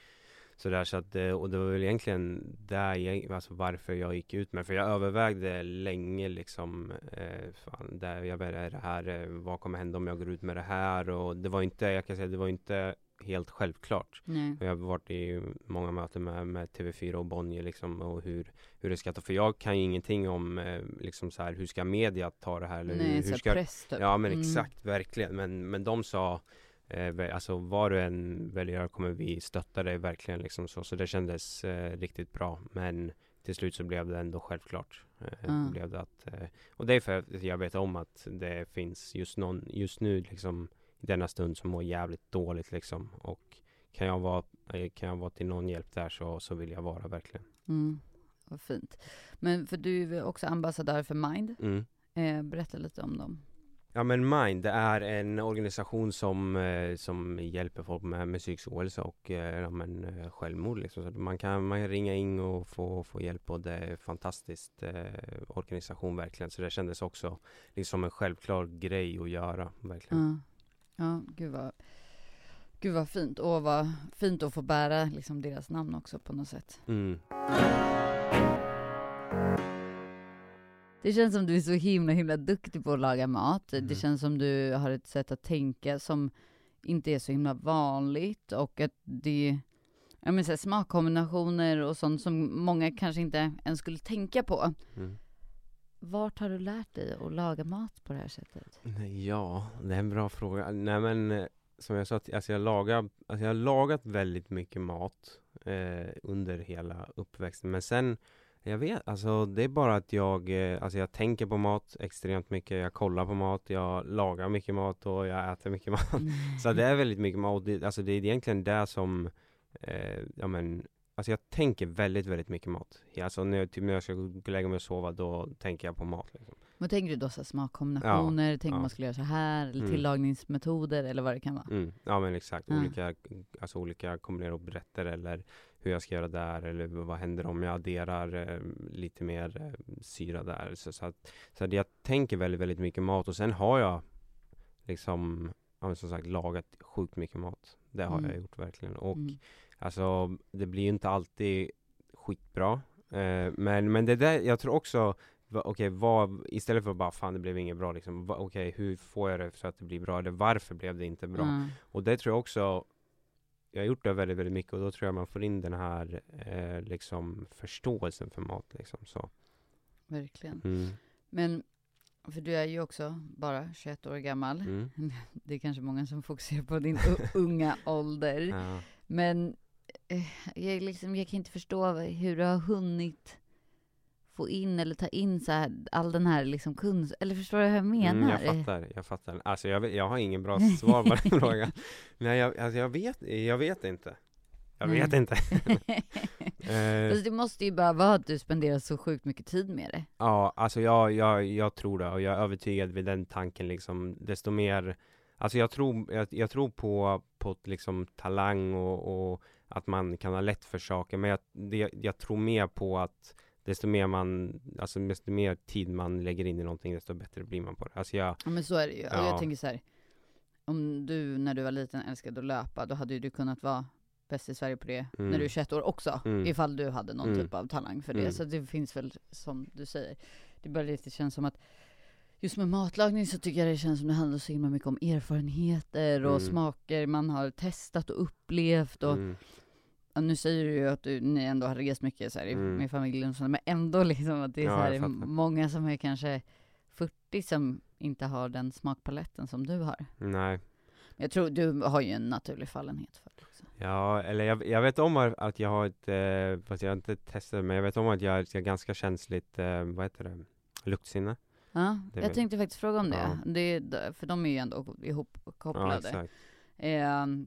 Så där så att, eh, och det var väl egentligen där jag, alltså varför jag gick ut med För jag övervägde länge liksom eh, fan, där jag är det här, eh, vad kommer hända om jag går ut med det här? Och det var inte, jag kan säga det var inte helt självklart Nej. jag har varit i många möten med, med TV4 och Bonnier liksom och hur, hur det ska ta, för jag kan ju ingenting om eh, liksom så här, hur ska media ta det här eller Nej, hur, hur ska press typ. Ja men Mm. exakt, verkligen, men, men de sa eh, Alltså vad du än väljer kommer vi stötta dig verkligen liksom så, så det kändes eh, riktigt bra men till slut så blev det ändå självklart eh, Ah. blev det att, eh, Och det är för att jag vet om att det finns just någon, just nu liksom i denna stund som mår jävligt dåligt liksom och kan jag vara, eh, kan jag vara till någon hjälp där så, så vill jag vara verkligen. Mm. Vad fint. Men för du är också ambassadör för Mind. Mm. Eh, berätta lite om dem. Ja men Mind, är en organisation som, eh, som hjälper folk med, med psykisk ohälsa och eh, ja, men, eh, självmord liksom. Så man kan, man kan ringa in och få, få hjälp och det är en fantastisk eh, organisation verkligen. Så det kändes också liksom en självklar grej att göra verkligen. Ja, ja gud vad, gud vad fint. Och vad fint att få bära liksom deras namn också på något sätt. Mm. Det känns som du är så himla himla duktig på att laga mat. Mm. Det känns som du har ett sätt att tänka som inte är så himla vanligt och att det jag menar, så här, smakkombinationer och sånt som många kanske inte ens skulle tänka på. Mm. Vart har du lärt dig att laga mat på det här sättet? Ja, det är en bra fråga. Nej men eh, som jag sa, alltså jag, lagar, alltså jag har lagat väldigt mycket mat eh, under hela uppväxten. Men sen, jag vet, alltså det är bara att jag, eh, alltså jag tänker på mat extremt mycket. Jag kollar på mat, jag lagar mycket mat och jag äter mycket mat. Så det är väldigt mycket mat. Det, alltså det är egentligen det som, eh, ja men, alltså jag tänker väldigt, väldigt mycket mat. Ja, Alltså när jag, typ när jag ska gå och lägga mig och sova, då tänker jag på mat. Liksom. Vad tänker du då? Så smakkombinationer? tänker ja. man skulle göra så här? Eller Mm. tillagningsmetoder? Eller vad det kan vara? Mm, ja men exakt, Ja. olika, alltså olika kombinera upp rätter eller hur jag ska göra där eller vad händer om jag adderar eh, lite mer eh, syra där. Så, så, att, så att jag tänker väldigt, väldigt mycket mat och sen har jag liksom, ja, som sagt lagat sjukt mycket mat. Det har Mm. jag gjort verkligen. Och Mm. Alltså det blir ju inte alltid skitbra eh, Men, men det där, jag tror också Okej, vad, istället för att bara fan det blev inget bra liksom Okej, hur får jag det så att det blir bra? Eller varför blev det inte bra? Ja. Och det tror jag också Jag har gjort det väldigt, väldigt mycket och då tror jag man får in den här eh, liksom förståelsen för mat liksom så Verkligen. mm. Men, för du är ju också bara 21 år gammal. Mm. Det är kanske många som fokuserar på din unga ålder. Ja. Men eh, jag, liksom, jag kan inte förstå hur du har hunnit få in eller ta in så här, all den här liksom kunskap. Eller förstår du vad jag menar? Mm, jag fattar, jag fattar. Alltså jag, jag har ingen bra svar på den frågan. Nej, jag, alltså jag vet, jag vet inte. Jag Nej. vet inte. Eh, Fast det måste ju bara vara att du spenderar så sjukt mycket tid med det. Ja, alltså jag, jag, jag tror det och jag är övertygad vid den tanken liksom Desto mer Alltså jag tror, jag, jag tror på, på liksom talang och, och att man kan ha lätt för saker Men jag, det, jag tror mer på att Desto mer man, alltså desto mer tid man lägger in i någonting desto bättre blir man på det Alltså jag, Ja men så är det ju. Ja. jag tänker så här, om du när du var liten älskade att löpa, då hade ju du kunnat vara bäst i Sverige på det Mm. när du är 21 år också. Mm. Ifall du hade någon Mm. typ av talang för det. Mm. Så det finns väl, som du säger, det bara lite känns som att Just med matlagning så tycker jag det känns som det handlar så himla mycket om erfarenheter och Mm. smaker man har testat och upplevt och mm, nu säger du ju att du, ni ändå har rest mycket så här, Mm. med familjen och sånt, men ändå liksom att det är Ja, så här, många som är kanske 40 som inte har den smakpaletten som du har. nej Jag tror du har ju en naturlig fallenhet för det också. Ja, eller jag, jag vet om att jag har ett, eh, fast jag har inte testat men jag vet om att jag har ganska känsligt, eh, vad heter det, luktsinne Ja, Det är jag tänkte faktiskt fråga om det. Ja. det är- för de är ju ändå Ja, ihopkopplade. exakt Ehm,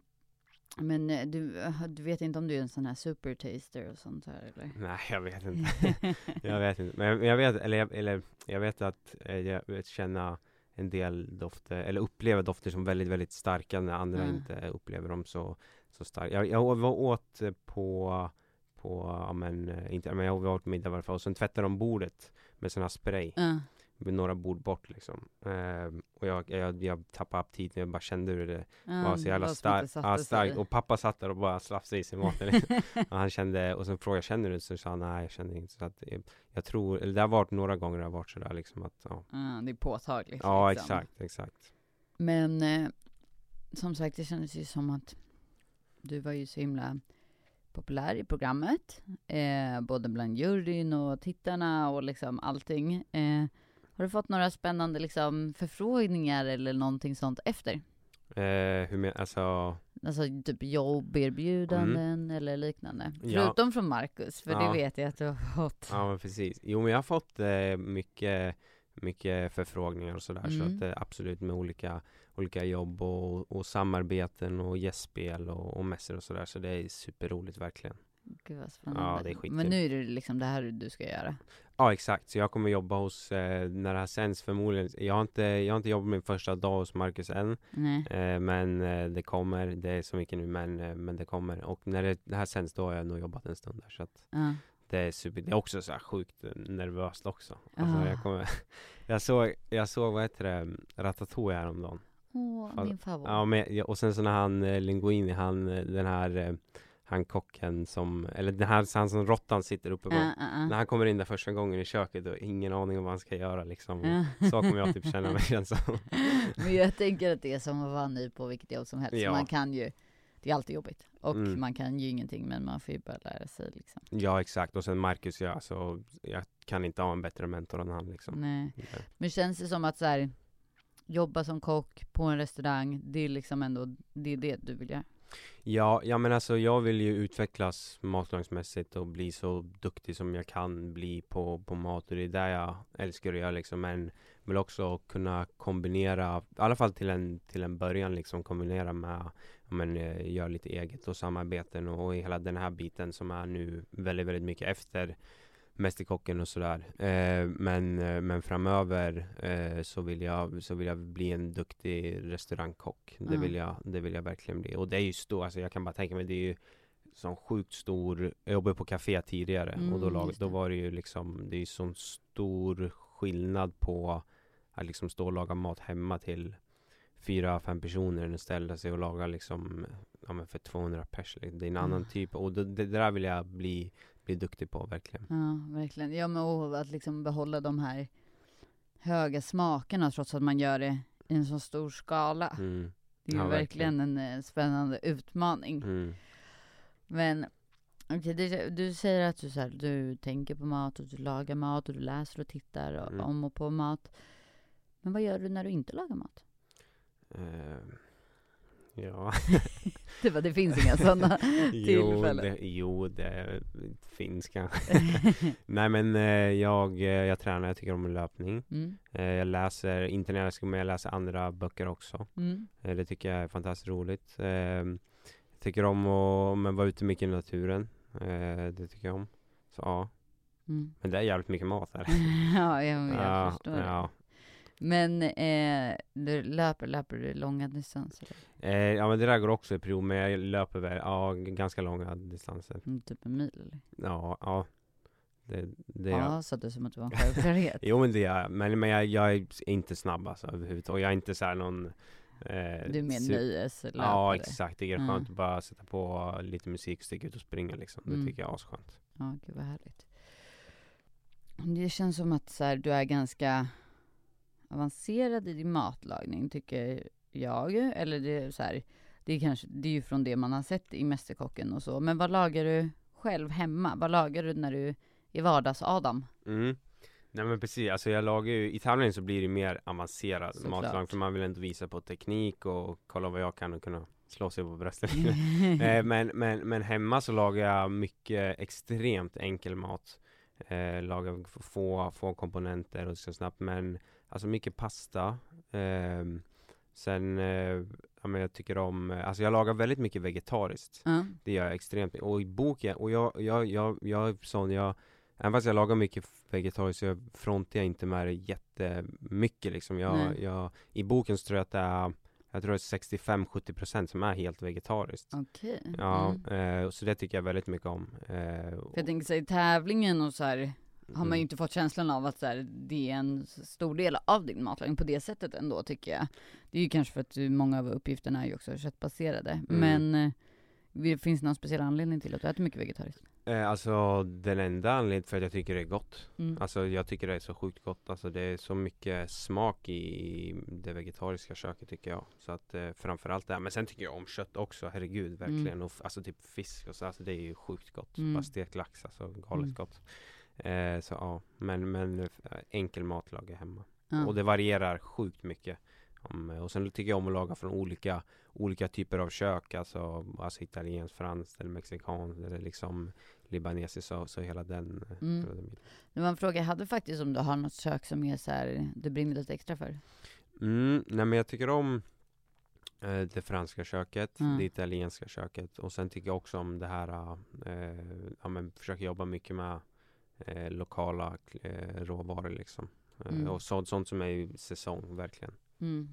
men eh, du, du vet inte om du är en sån här supertaster och sånt här eller? Nej, jag vet inte. jag vet inte. Men jag, jag vet, eller, jag, eller jag vet att eh, jag vet känna en del dofter, eller upplever dofter som väldigt, väldigt starka när andra Mm. inte upplever dem så, så starka. Jag, jag var åt eh, på, på, ja men, eh, inte, men jag var åt middag fall, och sen tvättade de bordet med sån här spray, Ja. Med några bord bort liksom. Ehm, och jag, jag, jag tappade aptiten, jag bara kände hur det Ja, var så jävla som inte starkt. Och pappa satt där och bara slafsade i sig maten. liksom. och han kände, och sen frågade jag, känner du? Så sa han, nej jag känner inte. Så att, eh, jag tror, eller det har varit några gånger det har varit sådär liksom att, ja. Ja, det är påtagligt. Ja, liksom. exakt, exakt. Men eh, som sagt, det kändes ju som att du var ju så himla populär i programmet. Eh, både bland juryn och tittarna och liksom allting. Eh, har du fått några spännande liksom, förfrågningar eller någonting sånt efter? Eh, hur men, alltså, Alltså typ jobberbjudanden eller liknande. Mm. Ja. Förutom från Marcus, för Ja. det vet jag att du har fått. ja men precis. Jo men jag har fått eh, mycket, mycket förfrågningar och sådär. Så Mm. att eh, absolut med olika, olika jobb och, och samarbeten och gästspel och, och mässor och sådär. Så det är superroligt verkligen. Gud vad spännande. Ja, det är skitkul. Men nu är det liksom det här du ska göra. Ja exakt, så jag kommer jobba hos, eh, när det här sänds förmodligen, jag har inte, jag har inte jobbat min första dag hos Marcus än. Eh, Men eh, det kommer, det är så mycket nu men, eh, men det kommer. Och när det, det här sänds då har jag nog jobbat en stund där så att Ja. det är super, det är också så här sjukt eh, nervöst också. Alltså, Ah. jag, kommer, jag såg, jag såg vad heter det, Ratatouille häromdagen. Åh, Ja, min favorit. Ja men, ja, och sen så när han, eh, Linguini, han, den här Han kocken som, eller den här, han som råttan sitter uppe på Ja, ja, ja. När han kommer in där första gången i köket och ingen aning om vad han ska göra liksom. Så kommer jag typ känna mig känns som Men jag tänker att det är som att vara ny på vilket jobb som helst. Ja. Man kan ju, det är alltid jobbigt. Och Mm. man kan ju ingenting, men man får ju bara lära sig liksom. Ja exakt, och sen Marcus ja, så jag kan inte ha en bättre mentor än han liksom Nej. Ja. Men känns det som att så här, jobba som kock på en restaurang, det är liksom ändå, det är det du vill göra? Ja, ja men alltså jag vill ju utvecklas matlagningsmässigt och bli så duktig som jag kan bli på, på mat och det är det jag älskar att göra liksom men vill också kunna kombinera, i alla fall till en, till en början liksom kombinera med men, eh, göra lite eget och samarbeten och, och hela den här biten som är nu väldigt, väldigt mycket efter. Mästerkocken och sådär. Eh, men, eh, men framöver eh, så, vill jag, så vill jag bli en duktig restaurangkock. Det, Mm. vill jag, det vill jag verkligen bli. Och det är ju stort, alltså jag kan bara tänka mig det är ju sån sjukt stor, jag jobbade på café tidigare och då, Mm, lag, då det. var det ju liksom, det är ju sån stor skillnad på att liksom stå och laga mat hemma till fyra, fem personer än att ställa sig och laga liksom, ja men för 200 pers. liksom. Det är en annan Mm. typ, och det, det där vill jag bli, bli duktig på verkligen. Ja, verkligen. Ja, men och att liksom behålla de här höga smakerna trots att man gör det i en så stor skala. Mm. Det är ju Ja, verkligen verkligen. en eh, spännande utmaning. Mm. Men okej, det- du säger att du, så här, du tänker på mat och du lagar mat och du läser och tittar och, Mm. om och på mat. Men vad gör du när du inte lagar mat? Eh, ja, Det, var, det finns inga sådana jo, tillfällen. det, jo, det finns kanske. Nej men eh, jag, eh, jag tränar, jag tycker om löpning. mm. Eh, jag läser, inte när jag ska men jag läser andra böcker också. Mm. Det tycker jag är fantastiskt roligt. Eh, jag tycker om att vara ute mycket i naturen. Det tycker jag om. Så ja, Mm. men det är jävligt mycket mat här. ja, jag, jag ja, förstår ja. Men eh, du löper, löper du långa distanser? Eh, ja men det där går också i period, men jag löper väl, ja, ganska långa distanser. Mm, typ en mil eller? Ja, ja. Det, det är jag. Ja, sa du som att det var en självklarhet. Jo men det är jag, men, men jag, jag är inte snabb alltså överhuvudtaget. Jag är inte såhär någon eh, Du är mer su- nöjeslöpare. Ja exakt, det är Mm. skönt att bara sätta på lite musik och sticka ut och springa liksom. Det Mm. tycker jag är asskönt. Ja, gud vad härligt. Det känns som att så här, du är ganska avancerad i din matlagning, tycker jag. Eller det är så här, det är kanske, det är ju från det man har sett i Mästerkocken och så. Men vad lagar du själv hemma? Vad lagar du när du är vardags-Adam? Mm. Nej men precis, alltså jag lagar ju, i tävlingen så blir det mer avancerad Såklart. matlagning för man vill ändå visa på teknik och kolla vad jag kan och kunna slå sig på bröstet eh, men, men, men hemma så lagar jag mycket extremt enkel mat eh, Lagar få, få komponenter och så snabbt men Alltså mycket pasta ehm, Sen, eh, ja men jag tycker om, eh, alltså jag lagar väldigt mycket vegetariskt ja. Det gör jag extremt och i boken, och jag, jag, jag, jag är sån, jag Även fast jag lagar mycket vegetariskt så jag frontar jag inte med det jättemycket liksom. Jag, jag, I boken så tror jag att det är jag tror det är 65-70% som är helt vegetariskt. Okej. Ja, Mm. eh, så det tycker jag väldigt mycket om. Eh, För jag tänker sig tävlingen och så här har man mm. ju inte fått känslan av att så här, det är en stor del av din matlagning på det sättet ändå tycker jag. Det är ju kanske för att många av uppgifterna är ju också köttbaserade. Mm. Men eh, det finns någon speciell anledning till att du äter mycket vegetariskt? Eh, alltså den enda anledningen för att jag tycker det är gott. Mm. Alltså jag tycker det är så sjukt gott. Alltså det är så mycket smak i det vegetariska köket tycker jag. Så att eh, framförallt det. Men sen tycker jag om kött också. Herregud verkligen. Och f- alltså typ fisk och så. Alltså det är ju sjukt gott. Mm. Bara stekt lax alltså. Galet Mm. gott. Eh, så ja. Men, men eh, enkel mat lagar jag hemma. Ja. Och det varierar sjukt mycket. Om, eh, och sen tycker jag om att laga från olika, olika typer av kök. Alltså, alltså italienskt, franskt eller mexikanskt eller liksom libanesiskt. Så, så hela den. eh, Mm. hela. Det var en fråga jag hade faktiskt om du har något kök som är så här, du brinner lite extra för. Mm, nej men jag tycker om eh, det franska köket, Mm. det italienska köket och sen tycker jag också om det här, eh, ja men försöker jobba mycket med eh, lokala eh, råvaror liksom. Eh, Mm. Och sånt, sånt som är i säsong, verkligen. Mm.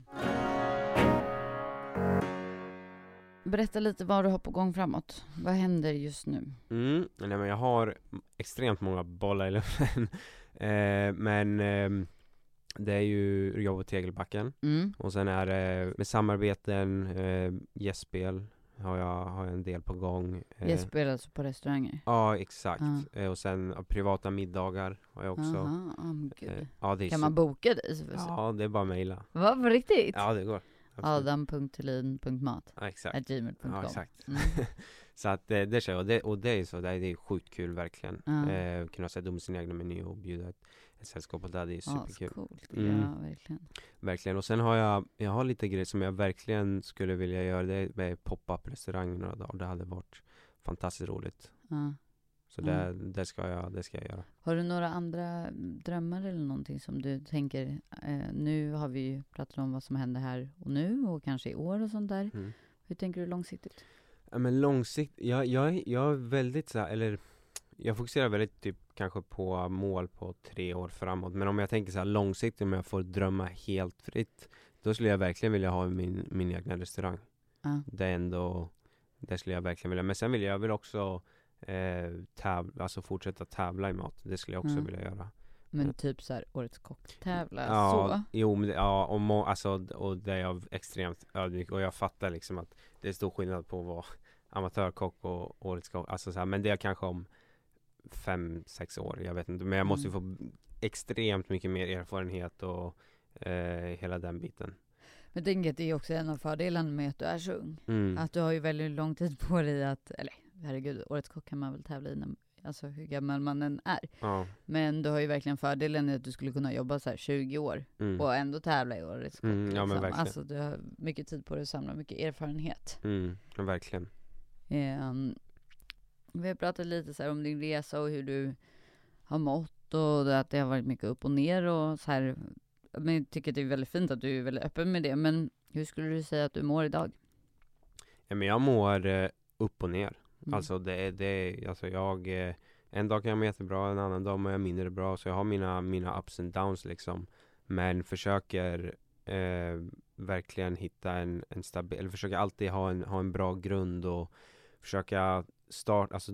Berätta lite vad du har på gång framåt. Vad händer just nu? Mm, nej men jag har extremt många bollar i luften. eh, men ehm, det är ju jobb på Tegelbacken Mm. och sen är det med samarbeten, eh, gästspel har jag, har jag en del på gång. Eh, spelar alltså på restauranger. Ja, exakt. Ja. Eh, och sen ja, privata middagar har jag också. Aha, oh. Eh, ja, det Kan så- man boka dig? Ja, det är bara att mejla. Va, på riktigt? Ja, det går. Absolut. Adam.thelin.mat Ja, exakt. Ja, exakt. Mm. så att det, det kör jag. Och det, och det är så, det är, det är sjukt kul verkligen. Ja. Eh, kunna sätta upp sin egna meny och bjuda ett, ett sällskap på det, det är superkul. Ascoolt. Mm. Ja, verkligen. Verkligen. Och sen har jag, jag har lite grejer som jag verkligen skulle vilja göra. Det är pop-up restaurang några dagar. Det hade varit fantastiskt roligt. Ja. Så Mm. det, det, ska jag, det ska jag göra. Har du några andra drömmar eller någonting som du tänker, eh, nu har vi ju pratat om vad som händer här och nu och kanske i år och sånt där. Mm. Hur tänker du långsiktigt? Ja men långsiktigt, jag, jag, jag är väldigt så här, eller jag fokuserar väldigt typ kanske på mål på tre år framåt. Men om jag tänker så här långsiktigt, om jag får drömma helt fritt, då skulle jag verkligen vilja ha min, min egna restaurang. Ja. Det är ändå, det skulle jag verkligen vilja. Men sen vill jag väl också eh, tävla, alltså fortsätta tävla i mat. Det skulle jag också Mm. vilja göra. Men typ så här, årets kocktävla, Ja, så? jo men ja, och, må, alltså, och det är jag extremt ödmjuk och jag fattar liksom att det är stor skillnad på att vara amatörkock och årets kock, alltså så här, men det är kanske om fem, sex år, jag vet inte, men jag måste ju Mm. få extremt mycket mer erfarenhet och eh, hela den biten. Men tänker att det är också en av fördelarna med att du är så ung. Mm. Att du har ju väldigt lång tid på dig att, eller herregud, årets kock kan man väl tävla i när, alltså hur gammal man än är. Ja. Men du har ju verkligen fördelen i att du skulle kunna jobba så här 20 år Mm. och ändå tävla i årets kock. Mm, ja, men liksom. verkligen. Alltså du har mycket tid på dig att samla mycket erfarenhet. Mm, ja, verkligen. Ehm, vi har pratat lite så här om din resa och hur du har mått och att det har varit mycket upp och ner och så här. Men jag tycker att det är väldigt fint att du är väldigt öppen med det. Men hur skulle du säga att du mår idag? Ja, men jag mår eh, upp och ner. Mm. Alltså det det alltså jag eh, En dag kan jag må jättebra, en annan dag mår jag mindre bra Så jag har mina, mina ups and downs liksom Men försöker eh, verkligen hitta en, en stabil, eller försöker alltid ha en, ha en bra grund och försöka start, alltså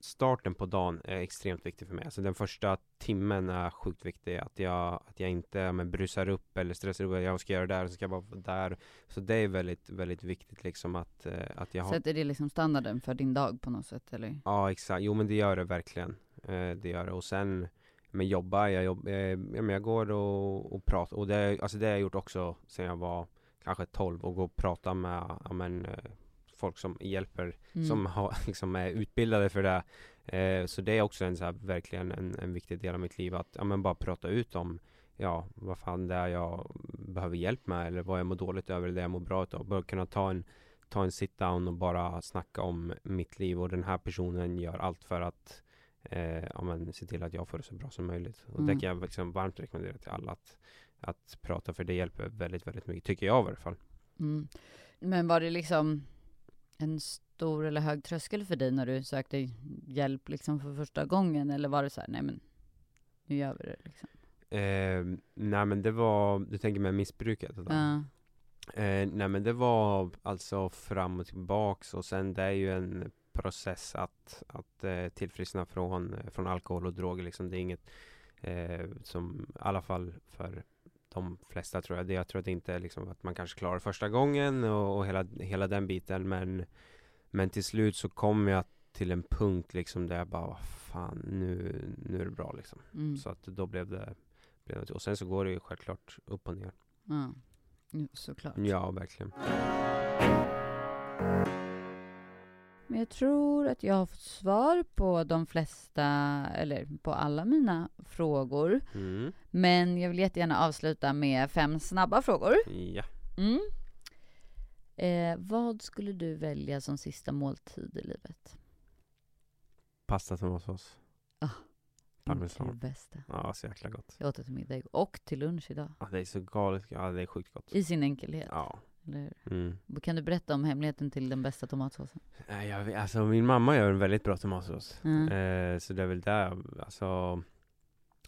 starten på dagen är extremt viktig för mig. Alltså den första timmen är sjukt viktig. Att jag, att jag inte men, brusar upp eller stressar upp. Jag ska göra det där, så ska jag vara där. Så det är väldigt, väldigt viktigt liksom att, eh, att jag har Sätter det liksom standarden för din dag på något sätt eller? Ja exakt, jo men det gör det verkligen eh, Det gör det och sen Men jobba, jag, jobb, eh, ja, men jag går och, och pratar och det, alltså det har jag gjort också sen jag var Kanske 12 och gå och prata med men, Folk som hjälper, Mm. som har, liksom är utbildade för det eh, Så det är också en så här, verkligen en, en viktig del av mitt liv att ja, men bara prata ut om Ja, vad fan det är jag behöver hjälp med eller vad jag mår dåligt över eller det jag mår bra utav. Bara kunna ta en ta en sit down och bara snacka om mitt liv och den här personen gör allt för att eh, ja, men, se till att jag får det så bra som möjligt. Och det Mm. kan jag liksom varmt rekommendera till alla att, att prata för det hjälper väldigt, väldigt mycket, tycker jag i alla fall. Mm. Men var det liksom, en stor eller hög tröskel för dig när du sökte hjälp liksom för första gången? Eller var det så här, nej men nu gör vi det liksom? Eh, nej men det var, du tänker med missbruket? Då? Ja. Eh, nej men det var alltså fram och tillbaks och sen det är ju en process att, att eh, tillfriskna från, från alkohol och droger liksom. Det är inget eh, som, i alla fall för de flesta tror jag, jag tror att det inte är liksom att man kanske klarar första gången och, och hela, hela den biten men Men till slut så kom jag till en punkt liksom där jag bara, "Vad fan nu, nu är det bra liksom. Mm. Så att då blev det, blev det, och sen så går det ju självklart upp och ner. Ja. Såklart. Ja, verkligen. Men jag tror att jag har fått svar på de flesta, eller på alla mina frågor. Mm. Men jag vill jättegärna avsluta med fem snabba frågor. Ja. Mm. Eh, vad skulle du välja som sista måltid i livet? Pasta tomatsås. Ah, Parmesan. Det bästa. Ja, så jäkla gott. Jag åt det till middag och till lunch idag. Ja, det är så galet. Ja, det är sjukt gott. I sin enkelhet. Ja. Eller? Mm. Kan du berätta om hemligheten till den bästa tomatsåsen? Jag alltså min mamma gör en väldigt bra tomatsås. Mm. Eh, så det är väl där, alltså.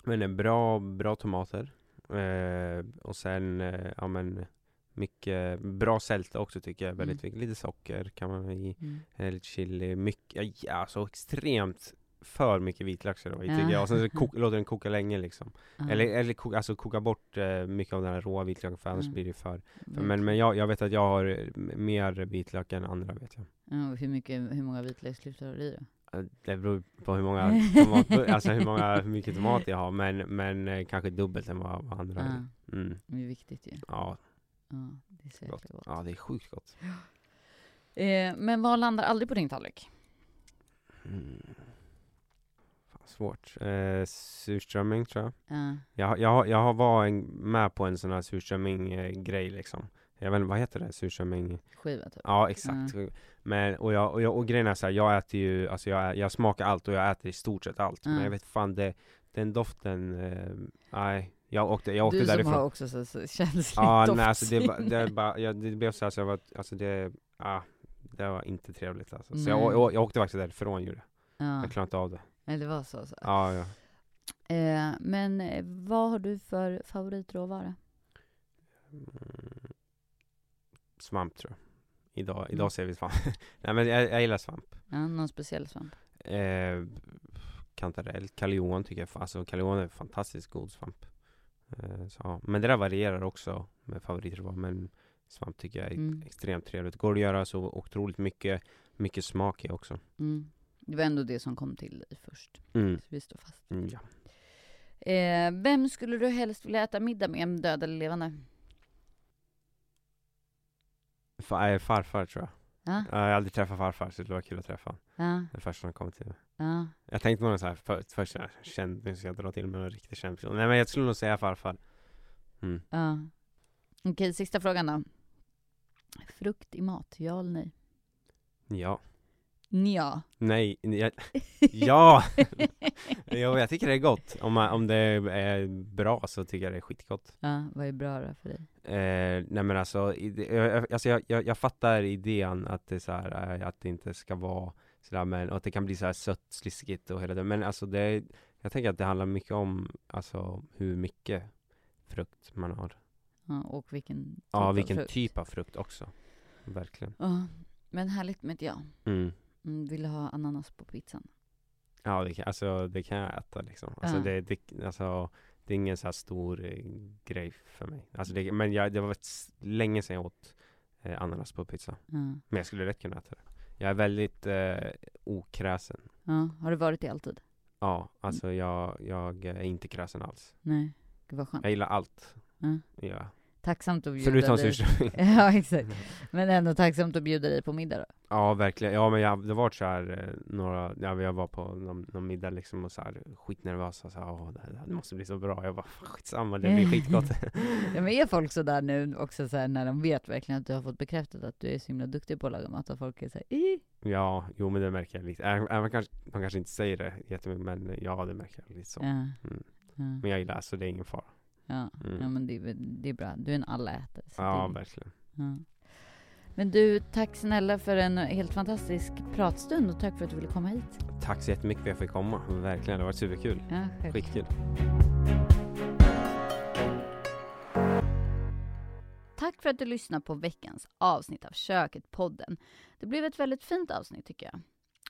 Men bra, bra tomater. Eh, och sen, eh, ja men mycket bra sälta också tycker jag väldigt Mm. Lite socker kan man ha i. Mm. Eh, lite chili, mycket, ja, alltså extremt för mycket vitlök ska det vara i Ja. tycker jag. Och sen så kok, låter den koka länge liksom. Ja. Eller, eller koka, alltså koka bort eh, mycket av den här råa vitlöken för annars Mm. blir det för. för Verkligen. men men jag, jag vet att jag har eh, mer vitlök än andra vet jag. Ja, hur, mycket, hur många vitlöksklyftor har du då? Det beror på hur många tomat, alltså hur många, hur mycket tomat jag har men, men eh, kanske dubbelt än vad, vad andra Ja, har. Mm. det är viktigt ju. Ja, Ja, det är så gott. gott. Ja, det är sjukt gott. Eh, men vad landar aldrig på din tallrik? Mm. Svårt. Eh, surströmming tror jag. Ja. Jag, jag, jag var en, med på en sån här surströmming-grej liksom. Jag vet inte, vad heter det? Surströmming? Skiva typ. Ja, exakt. Men, och, jag, och, jag, och grejen är så här, jag äter ju, alltså jag, jag smakar allt och jag äter i stort sett allt. Men Mm. jag vet fan, det, den doften, eh, nej. Jag åkte, jag åkte du därifrån. som har också så, så Ja, doftsinne. nej alltså det, det, bara, det blev så här, så jag var, alltså det, ja, det var inte trevligt alltså. Så jag, jag, jag åkte faktiskt därifrån det. ja. Jag klarade inte av det. Eller det var så. så. Ja, ja. Eh, men eh, vad har du för favoritråvara? Mm. Svamp tror jag. Idag, Mm. idag ser vi svamp. nej men jag, jag gillar svamp. Ja, någon speciell svamp? Eh, kantarell, kalion tycker jag, alltså kalion är fantastiskt god svamp. Eh, så, ja. Men det där varierar också med favoritråvaror, men svamp tycker jag är Mm. extremt trevligt. Går att göra så otroligt mycket, mycket smak i också. Mm. Det var ändå det som kom till dig först. Mm. Så vi står fast. Mm, ja. Eh, vem skulle du helst vilja äta middag med, död eller levande? Fa- äh, farfar tror jag. Ja, Jag har aldrig träffat farfar, så det var kul att träffa honom. ja, Det första han kom till mig. ja. Jag tänkte nog så här, för, först så här, känd, nu ska jag dra till med en riktigt känd person. Nej men jag skulle nog säga farfar. Mm. ja. Okej, sista frågan då. Frukt i mat, ja eller nej? Ja. Nja. Nej. Jag, ja! jo, jag tycker det är gott. Om, man, om det är bra så tycker jag det är skitgott. Ja, vad är bra då för dig? Eh, nej men alltså, jag, alltså jag, jag, jag fattar idén att det, så här, eh, att det inte ska vara sådär, men och att det kan bli så här sött, sliskigt och hela det. Men alltså det, jag tänker att det handlar mycket om alltså, hur mycket frukt man har. Ja, och vilken typ Ja, av vilken frukt? typ av frukt också. Verkligen. Ja, men härligt med ja. Mm. Mm, vill du ha ananas på pizzan? Ja, det kan, alltså, det kan jag äta liksom. Alltså, Ja. det, det, alltså, det är ingen så här stor eh, grej för mig. Alltså, det, men jag, det var ett s- länge sedan jag åt eh, ananas på pizza. Ja. Men jag skulle lätt kunna äta det. Jag är väldigt eh, okräsen. ja. Har du varit det alltid? Ja, alltså jag, jag är inte kräsen alls. Nej. Gud vad skönt. Jag gillar allt. Ja. Ja. Tacksamt att bjuda Förutom dig. surströmming. Ja, exakt. Men ändå tacksamt att bjuda dig på middag då. Ja, verkligen. Ja, men jag, det har varit så här eh, några, ja, jag var på någon, någon middag liksom och så här skitnervös och så här, åh, det, här- det måste bli så bra. Jag bara, "Fan, skitsamma, det blir skitgott. ja, men är folk så där nu också så här, när de vet verkligen att du har fått bekräftat att du är så himla duktig på att laga mat och folk är så här, "Ih." ja, jo men det märker jag lite. Även, även kanske, man kanske inte säger det jättemycket, men ja, det märker jag lite så. Ja. Mm. Ja. Men jag gillar så det är ingen fara. Ja. Mm. ja, men det, det är bra. Du är en allätare. Ja, det, verkligen. ja. Men du, tack snälla för en helt fantastisk pratstund och tack för att du ville komma hit. Tack så jättemycket för att jag fick komma. Verkligen, det har varit superkul. Ja. Skitkul. Tack för att du lyssnade på veckans avsnitt av Köket-podden. Det blev ett väldigt fint avsnitt tycker jag.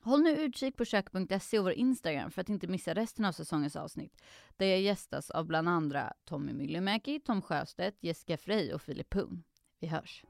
Håll nu utkik på kök.se och vår Instagram för att inte missa resten av säsongens avsnitt. Där jag gästas av bland andra Tommy Myllymäki, Tom Sjöstedt, Jessica Frey och Filip Poon. Vi hörs!